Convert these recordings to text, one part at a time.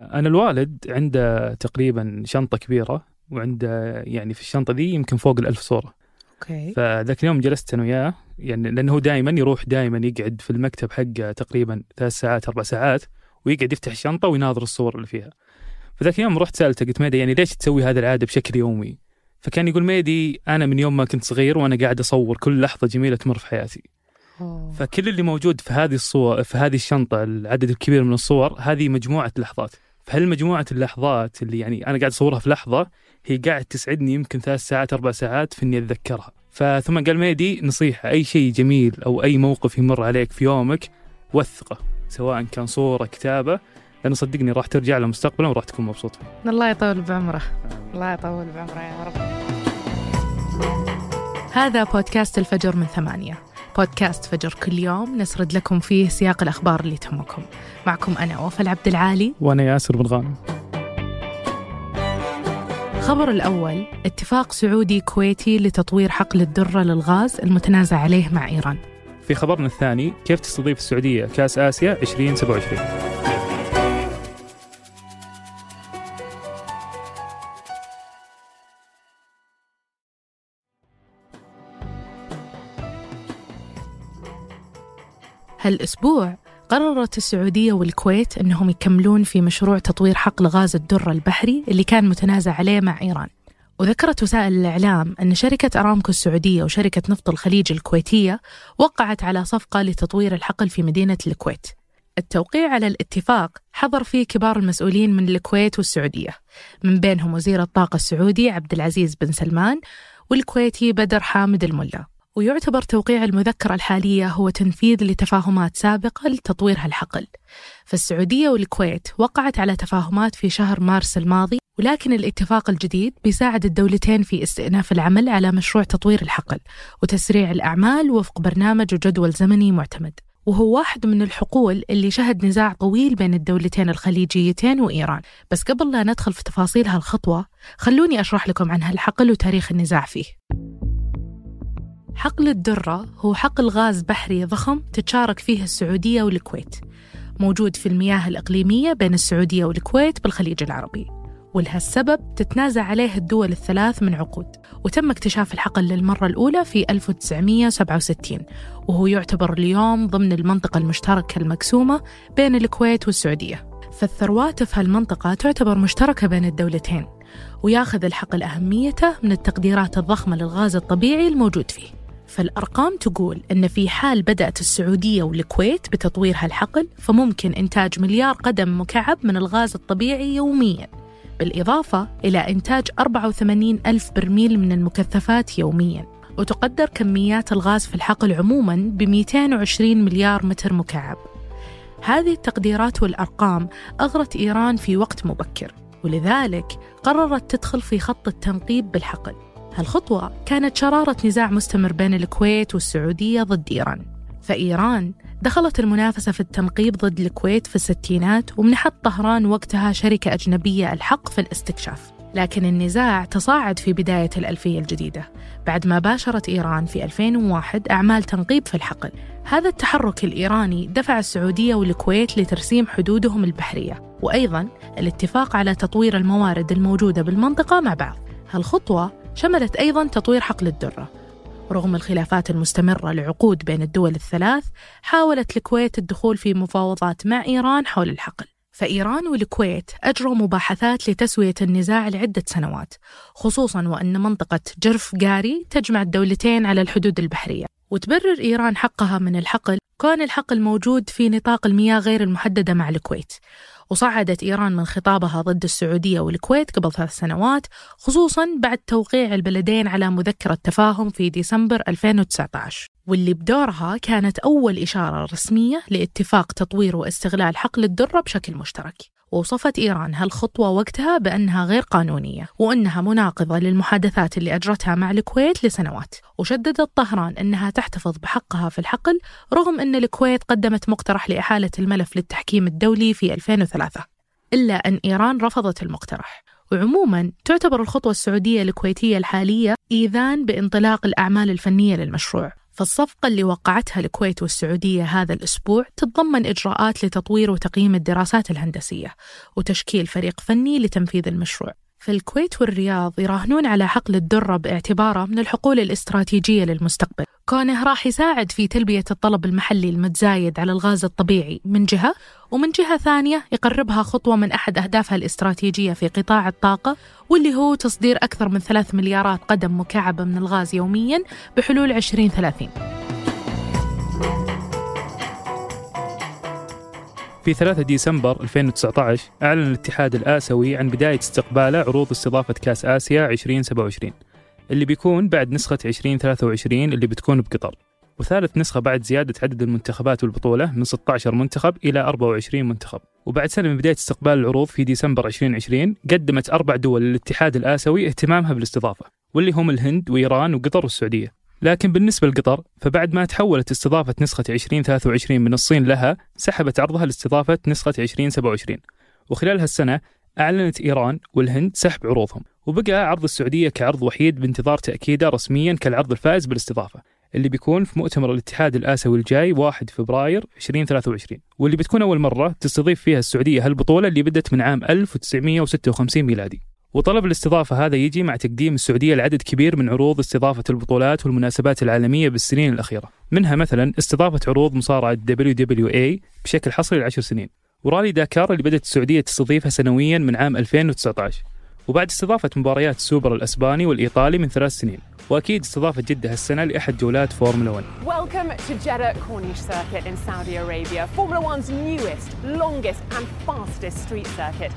أنا الوالد عنده تقريبا شنطة كبيرة وعنده يعني في الشنطة دي يمكن فوق الألف صورة. okay. فذاك اليوم جلست أنا وياه يعني لأنه هو دائما يروح دائما يقعد في المكتب حقه تقريبا ثلاث ساعات أربع ساعات ويقعد يفتح الشنطة ويناظر الصور اللي فيها. فذاك اليوم رحت سألته قلت ميدي يعني ليش تسوي هذه العادة بشكل يومي؟ فكان يقول ميدي أنا من يوم ما كنت صغير وأنا قاعد أصور كل لحظة جميلة تمر في حياتي. أوه. فكل اللي موجود في هذه الصور في هذه الشنطة العدد الكبير من الصور هذه مجموعة لحظات. فهل مجموعة اللحظات اللي يعني أنا قاعد أصورها في لحظة هي قاعد تسعدني يمكن ثلاث ساعات أربع ساعات في إني أتذكرها. فثم قال ميدي نصيحة أي شيء جميل أو أي موقف يمر عليك في يومك وثقه سواء كان صورة كتابة. لأنه صدقني راح ترجع له مستقبلا وراح تكون مبسوط فيه. الله يطول بعمره. الله يطول بعمره يا رب. هذا بودكاست الفجر من ثمانية. بودكاست فجر كل يوم نسرد لكم فيه سياق الأخبار اللي تهمكم. معكم أنا وفاء العبد العالي. وأنا ياسر بن غانم. الخبر الأول اتفاق سعودي كويتي لتطوير حقل الدرة للغاز المتنازع عليه مع إيران. في خبرنا الثاني كيف تستضيف السعودية كأس آسيا 2027 هالأسبوع قررت السعودية والكويت أنهم يكملون في مشروع تطوير حقل غاز الدرة البحري اللي كان متنازع عليه مع إيران. وذكرت وسائل الإعلام أن شركة أرامكو السعودية وشركة نفط الخليج الكويتية وقعت على صفقة لتطوير الحقل في مدينة الكويت. التوقيع على الاتفاق حضر فيه كبار المسؤولين من الكويت والسعودية. من بينهم وزير الطاقة السعودي عبد العزيز بن سلمان والكويتي بدر حامد الملا. ويعتبر توقيع المذكرة الحالية هو تنفيذ لتفاهمات سابقة لتطوير هالحقل فالسعودية والكويت وقعت على تفاهمات في شهر مارس الماضي ولكن الاتفاق الجديد بيساعد الدولتين في استئناف العمل على مشروع تطوير الحقل وتسريع الأعمال وفق برنامج وجدول زمني معتمد. وهو واحد من الحقول اللي شهد نزاع طويل بين الدولتين الخليجيتين وإيران. بس قبل لا ندخل في تفاصيل هالخطوة خلوني أشرح لكم عن هالحقل وتاريخ النزاع فيه. حقل الدرة هو حقل غاز بحري ضخم تتشارك فيه السعودية والكويت. موجود في المياه الإقليمية بين السعودية والكويت بالخليج العربي. ولهالسبب تتنازع عليه الدول الثلاث من عقود. وتم اكتشاف الحقل للمرة الأولى في 1967 وهو يعتبر اليوم ضمن المنطقة المشتركة المقسومة بين الكويت والسعودية. فالثروات في هالمنطقة تعتبر مشتركة بين الدولتين وياخذ الحقل أهميته من التقديرات الضخمة للغاز الطبيعي الموجود فيه. فالأرقام تقول أن في حال بدأت السعودية والكويت بتطوير هالحقل فممكن إنتاج مليار قدم مكعب من الغاز الطبيعي يومياً بالإضافة إلى إنتاج 84 ألف برميل من المكثفات يومياً. وتقدر كميات الغاز في الحقل عموماً ب 220 مليار متر مكعب. هذه التقديرات والأرقام أغرت إيران في وقت مبكر ولذلك قررت تدخل في خط التنقيب بالحقل. هالخطوة كانت شرارة نزاع مستمر بين الكويت والسعودية ضد إيران. فإيران دخلت المنافسة في التنقيب ضد الكويت في الستينات ومنحت طهران وقتها شركة أجنبية الحق في الاستكشاف. لكن النزاع تصاعد في بداية الألفية الجديدة بعد ما باشرت إيران في 2001 أعمال تنقيب في الحقل. هذا التحرك الإيراني دفع السعودية والكويت لترسيم حدودهم البحرية وأيضا الاتفاق على تطوير الموارد الموجودة بالمنطقة مع بعض. هالخطوة شملت أيضا تطوير حقل الدرة. رغم الخلافات المستمرة لعقود بين الدول الثلاث حاولت الكويت الدخول في مفاوضات مع إيران حول الحقل. فإيران والكويت أجروا مباحثات لتسوية النزاع لعدة سنوات خصوصا وأن منطقة جرف قاري تجمع الدولتين على الحدود البحرية. وتبرر إيران حقها من الحقل كون الحقل موجود في نطاق المياه غير المحددة مع الكويت وصعدت إيران من خطابها ضد السعودية والكويت قبل ثلاث سنوات خصوصا بعد توقيع البلدين على مذكرة تفاهم في ديسمبر 2019 واللي بدورها كانت أول إشارة رسمية لاتفاق تطوير واستغلال حقل الدرة بشكل مشترك. ووصفت إيران هالخطوة وقتها بأنها غير قانونية وأنها مناقضة للمحادثات اللي أجرتها مع الكويت لسنوات. وشددت طهران أنها تحتفظ بحقها في الحقل رغم أن الكويت قدمت مقترح لإحالة الملف للتحكيم الدولي في 2003 إلا أن إيران رفضت المقترح. وعموما تعتبر الخطوة السعودية الكويتية الحالية إيذان بانطلاق الأعمال الفنية للمشروع. فالصفقة اللي وقعتها الكويت والسعودية هذا الأسبوع تتضمن إجراءات لتطوير وتقييم الدراسات الهندسية وتشكيل فريق فني لتنفيذ المشروع. فالكويت والرياض يراهنون على حقل الدرة باعتباره من الحقول الاستراتيجية للمستقبل. كونه راح يساعد في تلبية الطلب المحلي المتزايد على الغاز الطبيعي من جهة ومن جهة ثانية يقربها خطوة من أحد أهدافها الاستراتيجية في قطاع الطاقة واللي هو تصدير أكثر من ثلاث مليارات قدم مكعبة من الغاز يوميا بحلول 2030 في 3 ديسمبر 2019 أعلن الاتحاد الآسيوي عن بداية استقباله عروض استضافة كأس آسيا 2027 اللي بيكون بعد نسخة 2023 اللي بتكون بقطر. وثالث نسخة بعد زيادة عدد المنتخبات والبطولة من 16 منتخب إلى 24 منتخب. وبعد سنة من بداية استقبال العروض في ديسمبر 2020 قدمت أربع دول للاتحاد الآسيوي اهتمامها بالاستضافة واللي هم الهند وإيران وقطر والسعودية. لكن بالنسبة لقطر فبعد ما تحولت استضافة نسخة 2023 من الصين لها سحبت عرضها لاستضافة نسخة 2027 وخلال هالسنة أعلنت إيران والهند سحب عروضهم وبقى عرض السعودية كعرض وحيد بانتظار تأكيده رسميا كالعرض الفائز بالاستضافة اللي بيكون في مؤتمر الاتحاد الآسيوي الجاي 1 فبراير 2023 واللي بتكون أول مرة تستضيف فيها السعودية هالبطولة اللي بدت من عام 1956 ميلادي. وطلب الاستضافة هذا يجي مع تقديم السعودية لعدد كبير من عروض استضافة البطولات والمناسبات العالمية بالسنين الأخيرة. منها مثلا استضافة عروض مصارعة WWE بشكل حصري لعشر سنين ورالي داكار اللي بدأت السعودية تستضيفها سنويا من عام 2019 وبعد استضافة مباريات السوبر الأسباني والإيطالي من ثلاث سنين وأكيد استضافة جدة هالسنة لأحد جولات فورمولا 1 Welcome to Jeddah Corniche Circuit in Saudi Arabia, Formula One's newest, longest and fastest street circuit.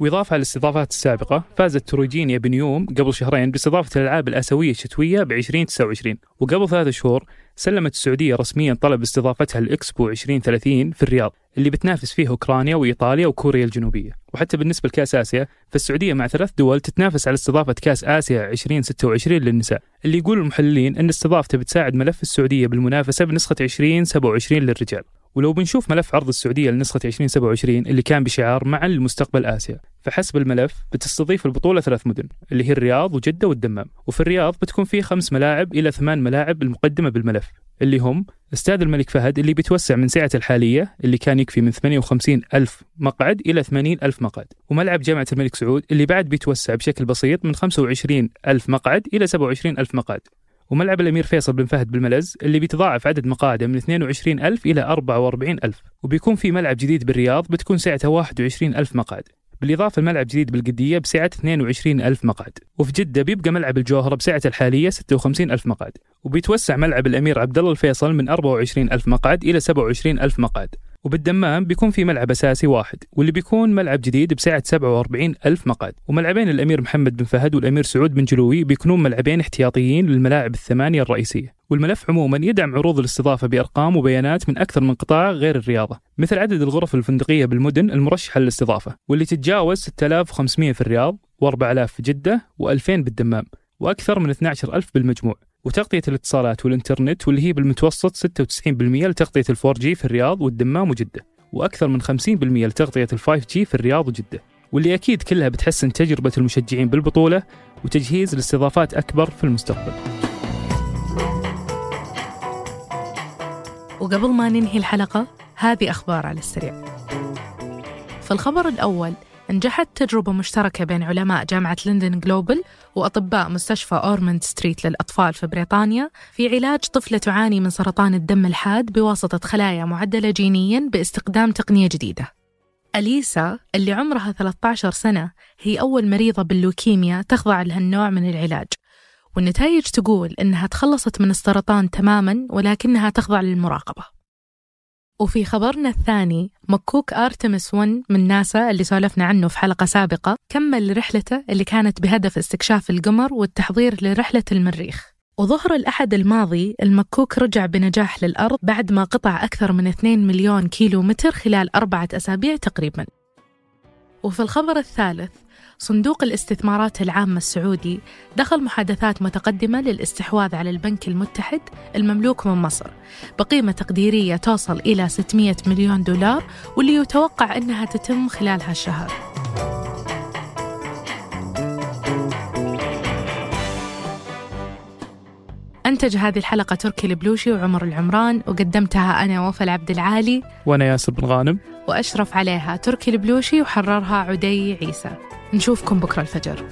وإضافة على الاستضافات السابقة فازت تروجينيا بنيوم قبل شهرين باستضافة الألعاب الآسيوية الشتوية ب 2029 وقبل ثلاثة شهور سلمت السعودية رسميا طلب استضافتها الإكسبو 2030 في الرياض اللي بتنافس فيه أوكرانيا وإيطاليا وكوريا الجنوبية. وحتى بالنسبة لكأس آسيا فالسعودية مع ثلاث دول تتنافس على استضافة كأس آسيا 2026 للنساء. اللي يقول المحللين أن استضافته بتساعد ملف السعودية بالمنافسة بنسخة 2027 للرجال. ولو بنشوف ملف عرض السعودية لنسخة 2027 اللي كان بشعار معا لمستقبل آسيا فحسب الملف بتستضيف البطولة ثلاث مدن اللي هي الرياض وجدة والدمام. وفي الرياض بتكون فيه خمس ملاعب إلى ثمان ملاعب المقدمة بالملف اللي هم استاد الملك فهد اللي بيتوسع من سعته الحالية اللي كان يكفي من 58 ألف مقعد إلى 80 ألف مقعد. وملعب جامعة الملك سعود اللي بعد بيتوسع بشكل بسيط من 25 ألف مقعد إلى 27 ألف مقعد. وملعب الأمير فيصل بن فهد بالملز اللي بيتضاعف عدد مقاعده من 22 ألف إلى 44 ألف وبيكون في ملعب جديد بالرياض بتكون سعته 21 ألف مقعد. بالإضافة لملعب جديد بالقدية بسعة 22 ألف مقعد. وفي جدة بيبقى ملعب الجوهرة بسعته الحالية 56 ألف مقعد. وبيتوسع ملعب الأمير عبد الله الفيصل من 24 ألف مقعد إلى 27 ألف مقعد. وبالدمام بيكون في ملعب أساسي واحد واللي بيكون ملعب جديد بسعة 47 ألف مقعد. وملعبين الأمير محمد بن فهد والأمير سعود بن جلوي بيكونون ملعبين احتياطيين للملاعب الثمانية الرئيسية. والملف عموما يدعم عروض الاستضافة بأرقام وبيانات من أكثر من قطاع غير الرياضة مثل عدد الغرف الفندقية بالمدن المرشحة للاستضافة واللي تتجاوز 6500 في الرياض و4000 في جدة و2000 بالدمام وأكثر من 12000 بالمجموع. وتغطية الاتصالات والإنترنت واللي هي بالمتوسط 96% لتغطية ال 4G في الرياض والدمام وجدة وأكثر من 50% لتغطية ال 5G في الرياض وجدة واللي أكيد كلها بتحسن تجربة المشجعين بالبطولة وتجهيز لاستضافات أكبر في المستقبل. وقبل ما ننهي الحلقة هذه أخبار على السريع. في الخبر الأول نجحت تجربة مشتركة بين علماء جامعة لندن جلوبل وأطباء مستشفى أورموند ستريت للأطفال في بريطانيا في علاج طفلة تعاني من سرطان الدم الحاد بواسطة خلايا معدلة جينيا باستخدام تقنية جديدة. أليسا اللي عمرها 13 سنة هي أول مريضة باللوكيميا تخضع لهالنوع من العلاج. والنتائج تقول إنها تخلصت من السرطان تماما ولكنها تخضع للمراقبة. وفي خبرنا الثاني مكوك أرتمس 1 من ناسا اللي سولفنا عنه في حلقة سابقة كمل رحلته اللي كانت بهدف استكشاف القمر والتحضير لرحلة المريخ. وظهر الأحد الماضي المكوك رجع بنجاح للأرض بعد ما قطع أكثر من 2 مليون كيلو متر خلال أربعة أسابيع تقريبا. وفي الخبر الثالث صندوق الاستثمارات العامة السعودي دخل محادثات متقدمة للاستحواذ على البنك المتحد المملوك من مصر بقيمة تقديرية توصل إلى 600 مليون دولار واللي يتوقع أنها تتم خلال هالشهر أنتج هذه الحلقة تركي البلوشي وعمر العمران وقدمتها أنا وفاء العبد العالي وأنا ياسر بن غانم. وأشرف عليها تركي البلوشي وحررها عدي عيسى. نشوفكم بكرة الفجر.